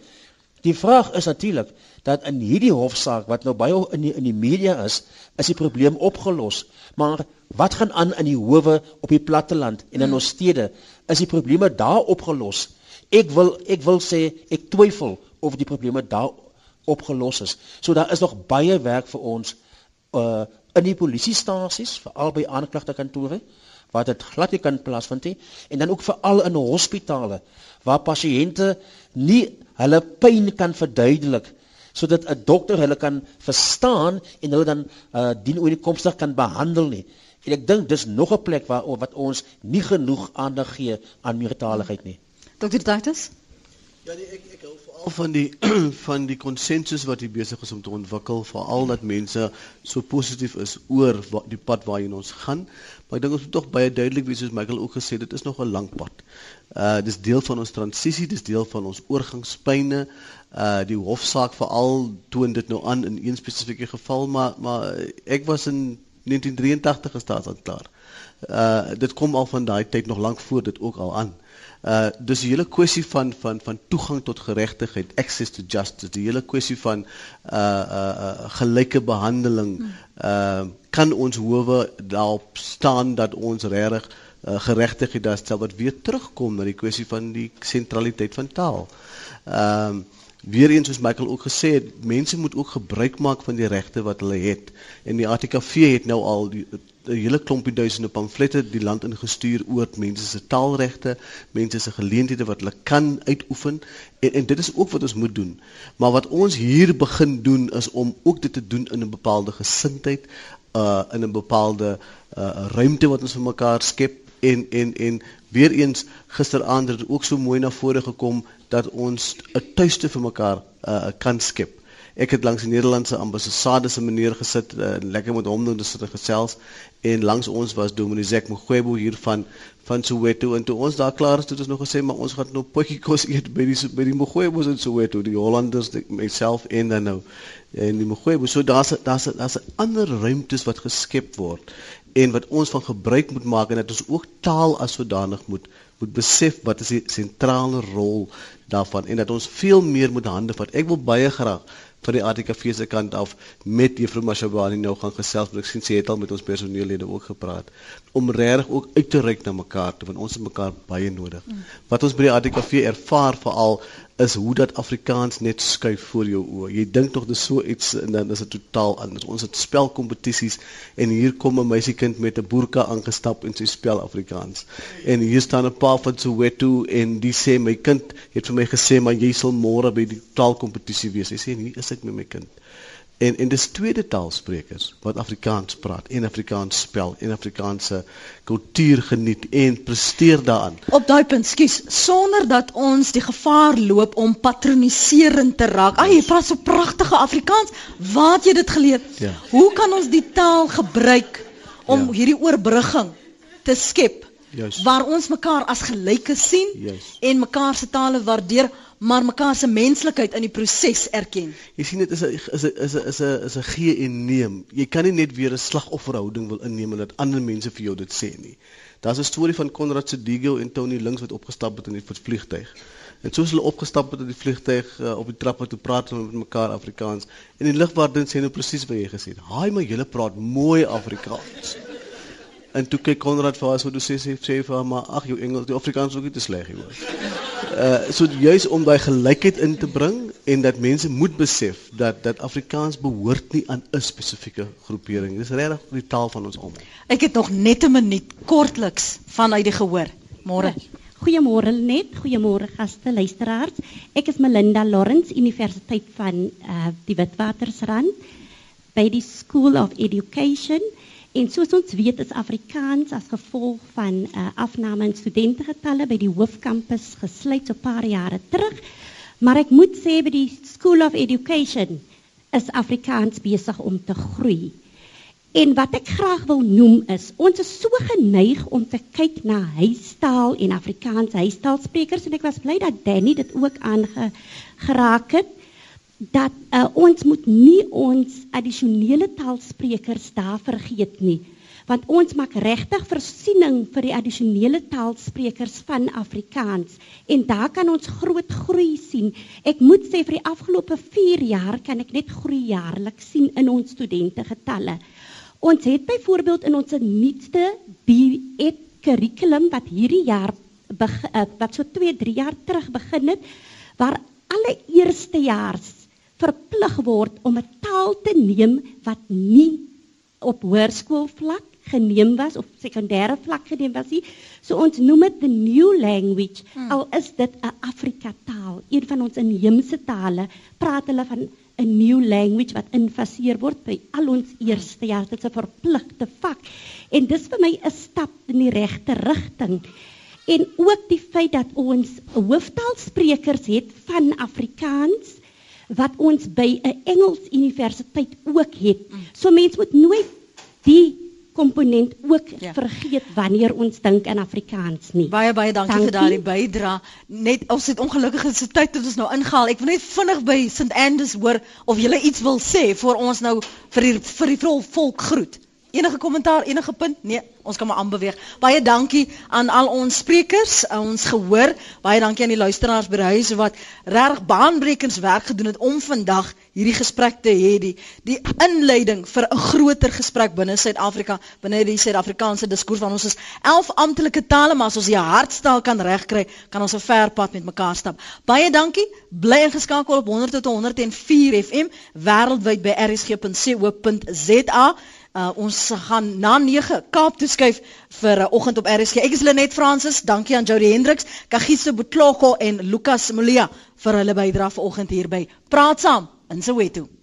Die vraag is natuurlik dat in hierdie hofsaak wat nou baie in die, in die media is, is die probleem opgelos. Maar wat gaan aan in die howe op die platteland en in hmm. ons stede? Is die probleme daar opgelos? Ek wil ek wil sê ek twyfel of die probleme daar opgelos is. So daar is nog baie werk vir ons uh in die polisiestasies, veral by aanklagte kantore waar dit glad nie kan plaasvind nie en dan ook veral in hospitale waar pasiënte nie hulle pyn kan verduidelik sodat 'n dokter hulle kan verstaan en hulle dan uh, dien ooreenkomstig kan behandel nie. En ek dink dis nog 'n plek waar wat ons nie genoeg aandag gee aan meertaligheid nie. Dr. Titus? Ja, nee, ek ek hou veral van die <clears throat> van die konsensus wat hier besig is om te ontwikkel, veral dat mense so positief is oor wat, die pad waarheen ons gaan. Maar ek dink ons moet tog baie duidelik wees soos Michael ook gesê dit is nog 'n lang pad. Uh dis deel van ons transisie, dis deel van ons oorgangspyne. Uh die hofsaak veral toon dit nou aan in een spesifieke geval, maar maar ek was in 1983 gestaan aan klaar. Uh dit kom al van daai tyd nog lank voor dit ook al aan. Dis die hele kwessie van van van toegang tot geregtigheid, access to justice, die hele kwessie van uh uh, uh gelyke behandeling. Uh kan ons howe daarop staan dat ons regtig uh, geregtigheid daar stel wat weer terugkom na die kwessie van die sentraliteit van taal. Ehm uh, Weer eens soos Michael ook gesê het, mense moet ook gebruik maak van die regte wat hulle het. En die ATKV het nou al die 'n hele klompie duisende pamflette die land ingestuur oor mense se taalregte, mense se geleenthede wat hulle kan uitoefen en en dit is ook wat ons moet doen. Maar wat ons hier begin doen is om ook dit te doen in 'n bepaalde gesindheid, uh in 'n bepaalde uh ruimte wat ons vir mekaar skep en en en weer eens gisteraand het dit ook so mooi na vore gekom dat ons 'n tuiste vir mekaar uh, kan skep. Ek het langs die Nederlandse ambassade se meneer gesit uh, lekker met hom doen sit gesels. En langs ons was Dominique Mugwebo hier van van Soweto. En toe ons daar klaar is het ons nog gesê maar ons gaan nou potjie kos eet by die by die Mugwebos in Soweto die Hollanders myself en dan nou en die Mugwebo so daar's daar's daar's ander ruimtes wat geskep word en wat ons van gebruik moet maak en dat ons ook taal as sodanig moet moet besef wat is die sentrale rol daarvan en dat ons veel meer moet hande vat. Ek wil baie graag van die ATKV se kant af met Juffrou Mashabani nou gaan gesels, maar ek sien sy het al met ons personeellede ook gepraat om regtig ook uit te reik na mekaar, want ons het mekaar baie nodig. Mm. Wat ons by die ATKV ervaar veral is hoe dat Afrikaans net skuif voor jou oë. Jy dink tog dis so iets en dan is dit totaal anders. Ons het spelkompetisies en hier kom 'n meisiekind met 'n boerka aangestap en sy spel Afrikaans. En hier staan 'n pa van Soweto en die sê my kind het vir my gesê maar jy sal môre by die taalkompetisie wees. Hy sê nie is ek met my kind. En en dis tweede taalsprekers wat Afrikaans praat en Afrikaans spel en Afrikaanse kultuur geniet en presteer daaraan. Op daai punt, skus, sonder dat ons die gevaar loop om patroniserend te raak. Ag, jy praat so pragtige Afrikaans. Waar het jy dit geleer? Ja. Hoe kan ons die taal gebruik om ja. hierdie oorbrugging te skep? Juist. Waar ons mekaar as gelyke sien Juist. en mekaar se tale waardeer maar mekaar se menslikheid in die proses erken. Jy sien dit is 'n is 'n is 'n is 'n is 'n gee en neem. Jy kan nie net weer 'n slagofferhouding wil inneem en dat ander mense vir jou dit sê nie. Daar's 'n storie van Konrad Sedigo en Tony Links wat opgestap het in die vliegtyg. En soos hulle opgestap het in die vliegtyg uh, op die trappe toe praat hulle met mekaar Afrikaans en die lugwaardin sê nou presies wat jy gesê het. Haai maar julle praat mooi Afrikaans. En toe kyk Konrad vir haar so toe sê sy sê vir haar maar ag jou Engels, die Afrikaans is ook nie te sleg nie hoor. Uh so juis om daai gelykheid in te bring en dat mense moet besef dat dat Afrikaans behoort nie aan 'n spesifieke groepering. Dis regtig die taal van ons almal. Ek het nog net 'n minuut kortliks vanuit die gehoor. Môre. Goeiemôre net, goeiemôre gaste luisteraars. Ek is Melinda Lawrence, Universiteit van uh die Witwatersrand by die School of Education En soos ons weet is Afrikaans as gevolg van uh, afname in studentegetalle by die hoofkampus gesluit so 'n paar jare terug. Maar ek moet sê by die School of Education is Afrikaans besig om te groei. En wat ek graag wil noem is, ons is so geneig om te kyk na huistaal en Afrikaans huistaalsprekers en ek was bly dat Danny dit ook aangeraak het dat uh, ons moet nie ons addisionele taalsprekers daar vergeet nie want ons maak regtig voorsiening vir die addisionele taalsprekers van Afrikaans en daar kan ons groot groei sien. Ek moet sê vir die afgelope 4 jaar kan ek net groei jaarliks sien in ons studente getalle. Ons het byvoorbeeld in ons nuutste BEd kurrikulum wat hierdie jaar uh, wat so 2-3 jaar terug begin het waar alle eerstejaars verplig word om 'n taal te neem wat nie op hoërskoolvlak geneem was of sekondêre vlak geneem was nie. So ons noem dit the new language. Hmm. Al is dit 'n Afrika taal, een van ons inheemse tale, praat hulle van 'n new language wat infaseer word by al ons eerste jaar. Dit is 'n verpligte vak. En dis vir my 'n stap in die regte rigting. En ook die feit dat ons hooftaalsprekers het van Afrikaans wat ons by 'n Engels universiteit ook het. So mense moet nooit die komponent ook ja. vergeet wanneer ons dink aan Afrikaans nie. Baie baie dankie, dankie. vir daardie bydrae. Net ons het ongelukkig se tyd het ons nou ingehaal. Ek wil net vinnig by St Andrews hoor of jy iets wil sê voor ons nou vir die vir die volk groet. Enige kommentaar, enige punt? Nee, ons kan maar aanbeweeg. Baie dankie aan al ons sprekers, ons gehoor. Baie dankie aan die luisteraars by die huis wat regtig baanbrekends werk gedoen het om vandag hierdie gesprek te hê, die die inleiding vir 'n groter gesprek binne Suid-Afrika, binne die Suid-Afrikaanse diskurs van ons is 11 amptelike tale, maar as ons die hartstaal kan regkry, kan ons 'n ver pad met mekaar stap. Baie dankie. Bly ingeskakel op 100 tot 104 FM wêreldwyd by rsg.co.za. Uh, ons gaan na 9 Kaap toe skuif vir 'n uh, oggend op RSG. Ek is Lenet Fransis. Dankie aan Jody Hendriks, Kagiso Botloko en Lukas Molia vir hulle bydrae vanoggend hier by Praat saam in Soweto.